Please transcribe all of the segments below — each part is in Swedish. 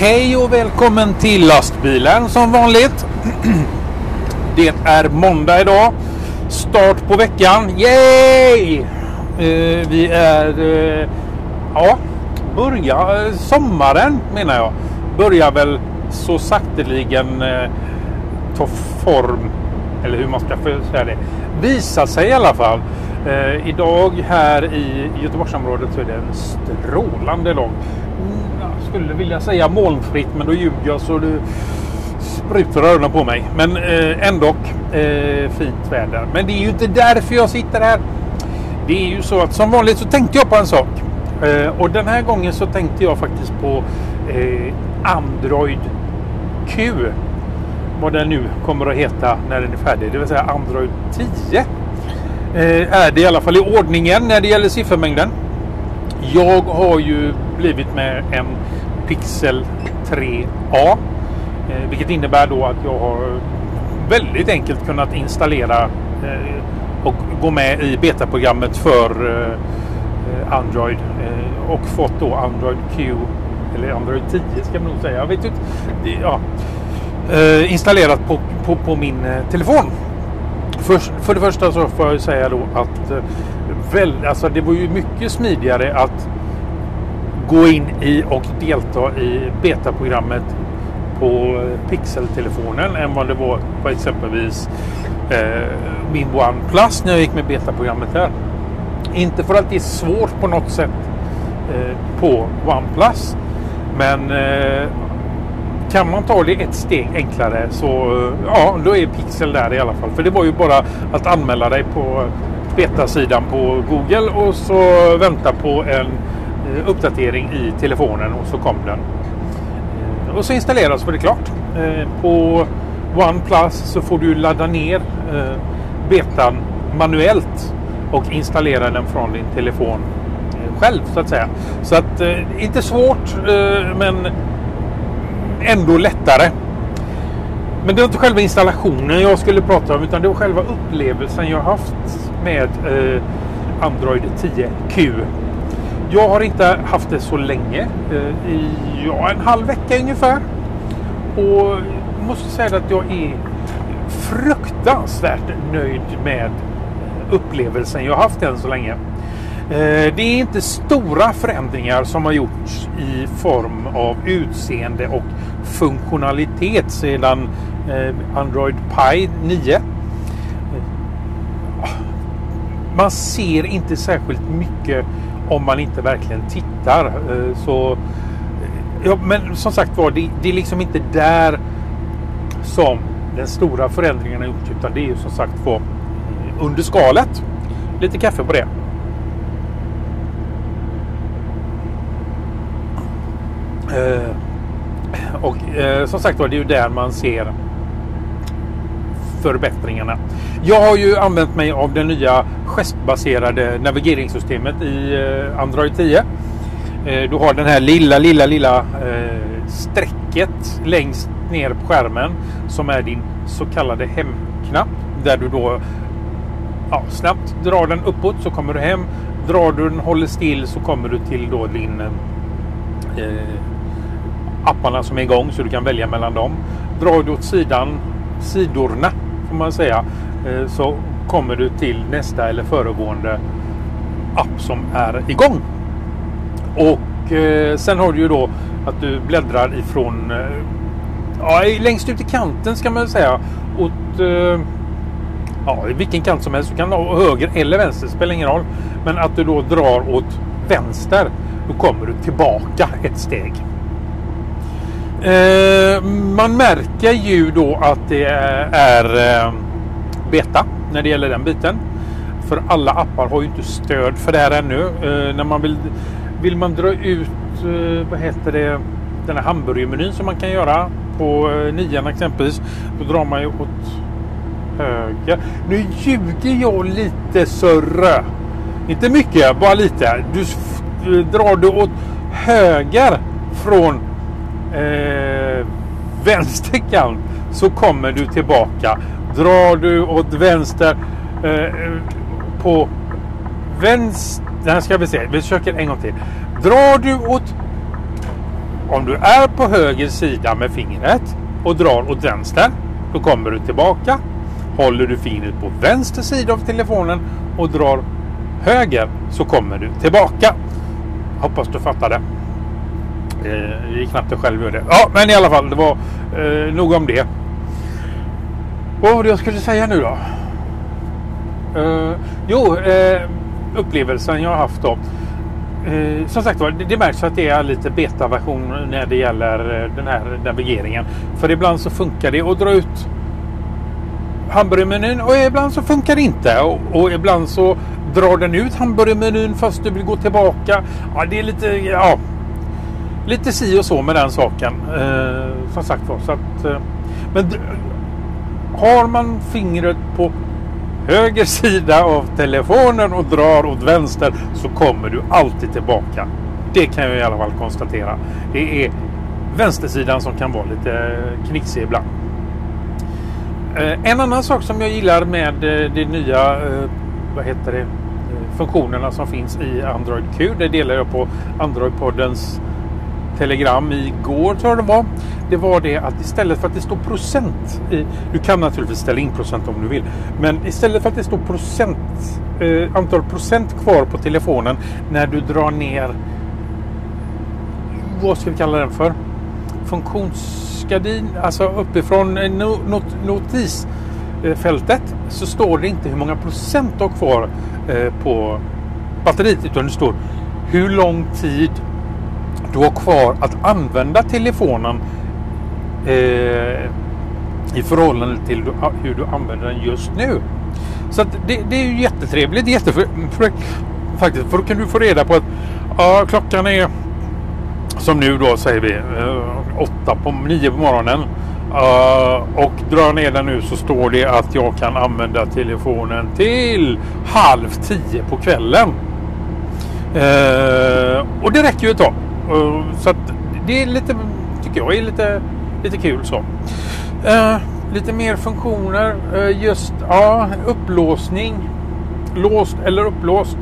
Hej och välkommen till lastbilen som vanligt. Det är måndag idag. Start på veckan. Yay! Eh, vi är... Eh, ja, börja eh, sommaren menar jag. Börjar väl så sakteligen eh, ta form. Eller hur man ska säga det. Visa sig i alla fall. Eh, idag här i Göteborgsområdet så är det en strålande dag. Skulle vilja säga molnfritt men då ljuger jag så det sprutar öronen på mig. Men eh, ändå eh, fint väder. Men det är ju inte därför jag sitter här. Det är ju så att som vanligt så tänkte jag på en sak. Eh, och den här gången så tänkte jag faktiskt på eh, Android Q. Vad den nu kommer att heta när den är färdig. Det vill säga Android 10. Eh, är det i alla fall i ordningen när det gäller siffermängden. Jag har ju blivit med en Pixel 3A. Eh, vilket innebär då att jag har väldigt enkelt kunnat installera eh, och gå med i betaprogrammet för eh, Android och fått då Android Q eller Android 10 ska man nog säga. Jag vet inte. Ja, installerat på, på, på min telefon. För, för det första så får jag säga då att väl, alltså det var ju mycket smidigare att gå in i och delta i betaprogrammet på pixeltelefonen än vad det var på exempelvis eh, min OnePlus när jag gick med betaprogrammet här. Inte för att det är svårt på något sätt eh, på OnePlus. Men eh, kan man ta det ett steg enklare så eh, ja, då är Pixel där i alla fall. För det var ju bara att anmäla dig på betasidan på Google och så vänta på en eh, Eh, uppdatering i telefonen och så kom den. Eh, och så installeras var det klart. Eh, på OnePlus så får du ladda ner betan manuellt och installera den från din telefon själv så att säga. Så att inte svårt men ändå lättare. Men det var inte själva installationen jag skulle prata om utan det var själva upplevelsen jag haft med Android 10Q. Jag har inte haft det så länge. Eh, I ja, en halv vecka ungefär. Och måste säga att jag är fruktansvärt nöjd med upplevelsen jag haft än så länge. Eh, det är inte stora förändringar som har gjorts i form av utseende och funktionalitet sedan eh, Android Pie 9. Man ser inte särskilt mycket om man inte verkligen tittar. Eh, så, eh, ja, men som sagt var, det, det är liksom inte där som den stora förändringen har gjorts utan det är ju som sagt var eh, under skalet. Lite kaffe på det. Och som sagt var, det är ju där man ser förbättringarna. Jag har ju använt mig av den nya gestbaserade navigeringssystemet i eh, Android 10. Eh, du har den här lilla, lilla, lilla eh, strecket längst ner på skärmen som är din så kallade hemknapp. Där du då ja, snabbt drar den uppåt så kommer du hem. Drar du den håller still så kommer du till då din eh, apparna som är igång så du kan välja mellan dem. Drar du åt sidan, sidorna får man säga, eh, så kommer du till nästa eller föregående app som är igång. Och eh, sen har du ju då att du bläddrar ifrån eh, ja, längst ut i kanten ska man säga åt eh, ja, vilken kant som helst. Du kan ha höger eller vänster, spelar ingen roll. Men att du då drar åt vänster, då kommer du tillbaka ett steg. Eh, man märker ju då att det är eh, beta när det gäller den biten. För alla appar har ju inte stöd för det här ännu. Eh, när man vill, vill man dra ut, eh, vad heter det, den här hamburgermenyn som man kan göra på eh, nian exempelvis. Då drar man ju åt höger. Nu ljuger jag lite Sörre. Inte mycket, bara lite. Du eh, drar du åt höger från eh, vänster kant så kommer du tillbaka. Drar du åt vänster eh, på vänster... Här ska vi se. Vi försöker en gång till. Drar du åt om du är på höger sida med fingret och drar åt vänster, då kommer du tillbaka. Håller du fingret på vänster sida av telefonen och drar höger så kommer du tillbaka. Hoppas du fattar det. Eh, det gick knappt jag själv det. Ja, men i alla fall, det var eh, nog om det. Vad var det jag skulle säga nu då? Uh, jo, uh, upplevelsen jag har haft då. Uh, som sagt var, det, det märks att det är lite betaversion när det gäller den här navigeringen. För ibland så funkar det att dra ut hamburgermenyn och ibland så funkar det inte. Och, och ibland så drar den ut hamburgermenyn fast du vill gå tillbaka. Ja, det är lite, ja, lite si och så med den saken. som sagt var. Så att, men har man fingret på höger sida av telefonen och drar åt vänster så kommer du alltid tillbaka. Det kan jag i alla fall konstatera. Det är vänstersidan som kan vara lite eh, knixig ibland. Eh, en annan sak som jag gillar med eh, de nya vad heter det, funktionerna som finns i Android Q. Det delar jag på Android-poddens telegram igår tror jag det var. Det var det att istället för att det står procent i, du kan naturligtvis ställa in procent om du vill, men istället för att det står procent, eh, antal procent kvar på telefonen när du drar ner, vad ska vi kalla den för? Funktionsgardin, alltså uppifrån eh, not, notisfältet så står det inte hur många procent du har kvar eh, på batteriet utan det står hur lång tid du har kvar att använda telefonen eh, i förhållande till hur du använder den just nu. Så det, det, är ju jättetrevligt. Jättefräckt faktiskt. För då kan du få reda på att ja, klockan är som nu då säger vi eh, åtta på nio på morgonen. Uh, och drar ner den nu så står det att jag kan använda telefonen till halv tio på kvällen. Uh, och det räcker ju ett tag. Så att det är lite, tycker jag är lite, lite kul så. Uh, lite mer funktioner. Uh, just ja, upplåsning. Låst eller upplåst.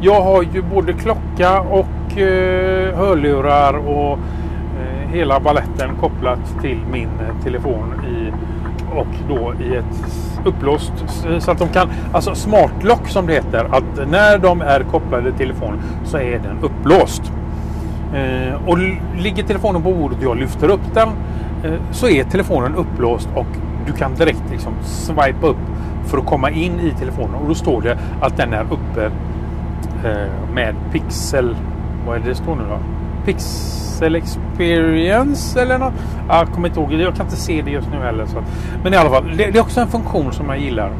Jag har ju både klocka och eh, hörlurar och hela balletten kopplat till min telefon i, och då i ett upplåst så att de kan, alltså smartlock som det heter, att när de är kopplade till telefonen så är den upplåst. Eh, och ligger telefonen på bordet och jag lyfter upp den eh, så är telefonen upplåst och du kan direkt liksom swipa upp för att komma in i telefonen och då står det att den är uppe eh, med Pixel. Vad är det det står nu då? Pixel Experience eller något. Jag kommer inte ihåg. Jag kan inte se det just nu heller. Så. Men i alla fall, det, det är också en funktion som jag gillar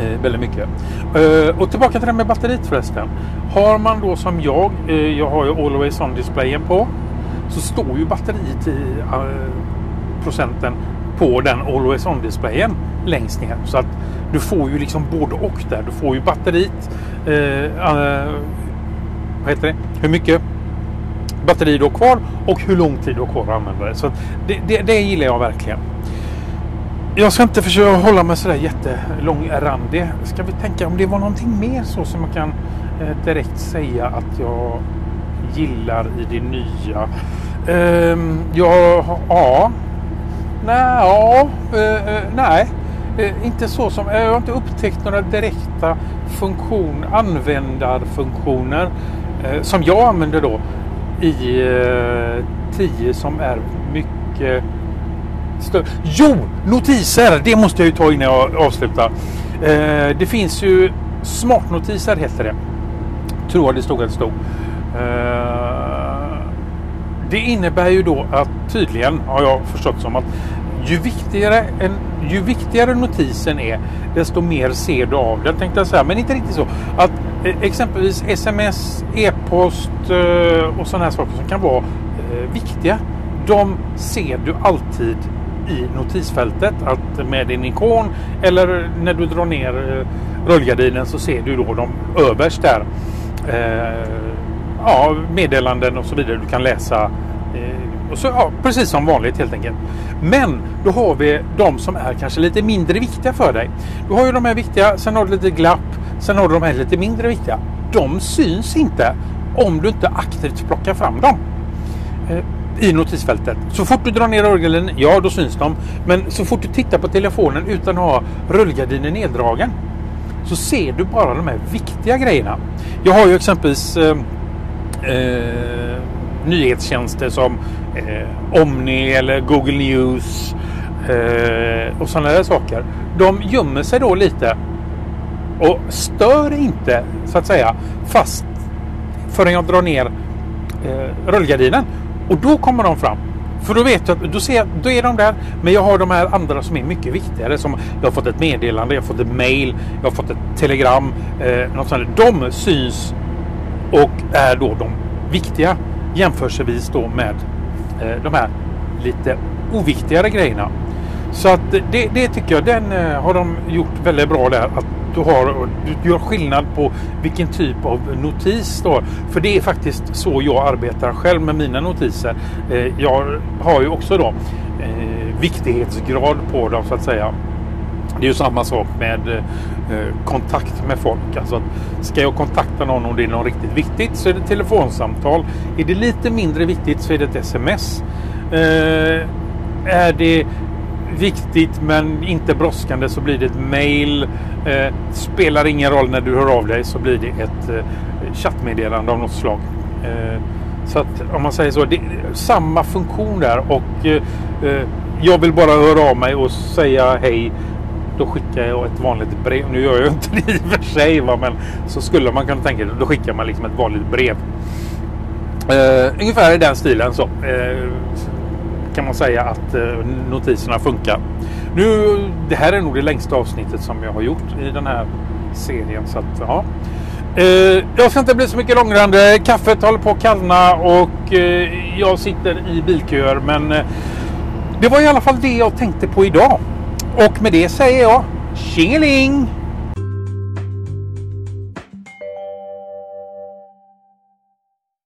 eh, väldigt mycket. Eh, och tillbaka till det med batteriet förresten. Har man då som jag, eh, jag har ju Always On displayen på, så står ju batteriet i eh, procenten på den Always On displayen längst ner. Så att du får ju liksom både och där. Du får ju batteriet, eh, eh, vad heter det, hur mycket batteri du har kvar och hur lång tid du har kvar att använda det. Så det, det, det gillar jag verkligen. Jag ska inte försöka hålla mig sådär jättelångrandig. Ska vi tänka om det var någonting mer så som man kan eh, direkt säga att jag gillar i det nya. Ehm, um, ja, ja. Nej, ja, eh, eh, nej. Eh, inte så som, eh, jag har inte upptäckt några direkta funktion, användarfunktioner eh, som jag använder då i 10 som är mycket större. Jo! Notiser! Det måste jag ju ta innan jag avslutar. Eh, det finns ju smartnotiser heter det. Tror jag det stod att det stod. Eh, det innebär ju då att tydligen har jag förstått som att ju viktigare, en, ju viktigare notisen är desto mer ser du av den tänkte jag säga. Men inte riktigt så. Att eh, exempelvis sms, e-post eh, och sådana här saker som kan vara eh, viktiga. De ser du alltid i notisfältet. Att med din ikon eller när du drar ner eh, rullgardinen så ser du då de överst där. Eh, ja, meddelanden och så vidare du kan läsa. Eh, och så, ja, precis som vanligt helt enkelt. Men då har vi de som är kanske lite mindre viktiga för dig. Du har ju de här viktiga, sen har du lite glapp, sen har du de här lite mindre viktiga. De syns inte om du inte aktivt plockar fram dem. Eh, i notisfältet. Så fort du drar ner rullgardinen, ja då syns de. Men så fort du tittar på telefonen utan att ha rullgardinen neddragen så ser du bara de här viktiga grejerna. Jag har ju exempelvis eh, eh, nyhetstjänster som eh, Omni eller Google News eh, och sådana där saker. De gömmer sig då lite och stör inte så att säga fast förrän jag drar ner eh, rullgardinen. Och då kommer de fram. För då vet jag, då, ser jag, då är de där. Men jag har de här andra som är mycket viktigare. Som jag har fått ett meddelande, jag har fått ett mail, jag har fått ett telegram. Eh, något sånt. De syns och är då de viktiga jämförelsevis då med eh, de här lite oviktigare grejerna. Så att det, det tycker jag, den eh, har de gjort väldigt bra där. Att du, har, du gör skillnad på vilken typ av notis du har. För det är faktiskt så jag arbetar själv med mina notiser. Eh, jag har ju också då eh, viktighetsgrad på dem så att säga. Det är ju samma sak med eh, kontakt med folk. Alltså att ska jag kontakta någon om det är något riktigt viktigt så är det telefonsamtal. Är det lite mindre viktigt så är det ett sms. Eh, är det viktigt men inte brådskande så blir det ett mail. Eh, spelar ingen roll när du hör av dig så blir det ett eh, chattmeddelande av något slag. Eh, så att om man säger så, det är samma funktion där och eh, eh, jag vill bara höra av mig och säga hej. Då skickar jag ett vanligt brev. Nu gör jag inte det i och för sig va? men så skulle man kunna tänka Då skickar man liksom ett vanligt brev. Eh, ungefär i den stilen så. Eh, kan man säga att eh, notiserna funkar. Nu, det här är nog det längsta avsnittet som jag har gjort i den här serien. Så att, ja. Eh, jag ska inte bli så mycket långrandig. Kaffet håller på att kallna och eh, jag sitter i bilköer. Men eh, det var i alla fall det jag tänkte på idag. Och med det säger jag Tjingeling!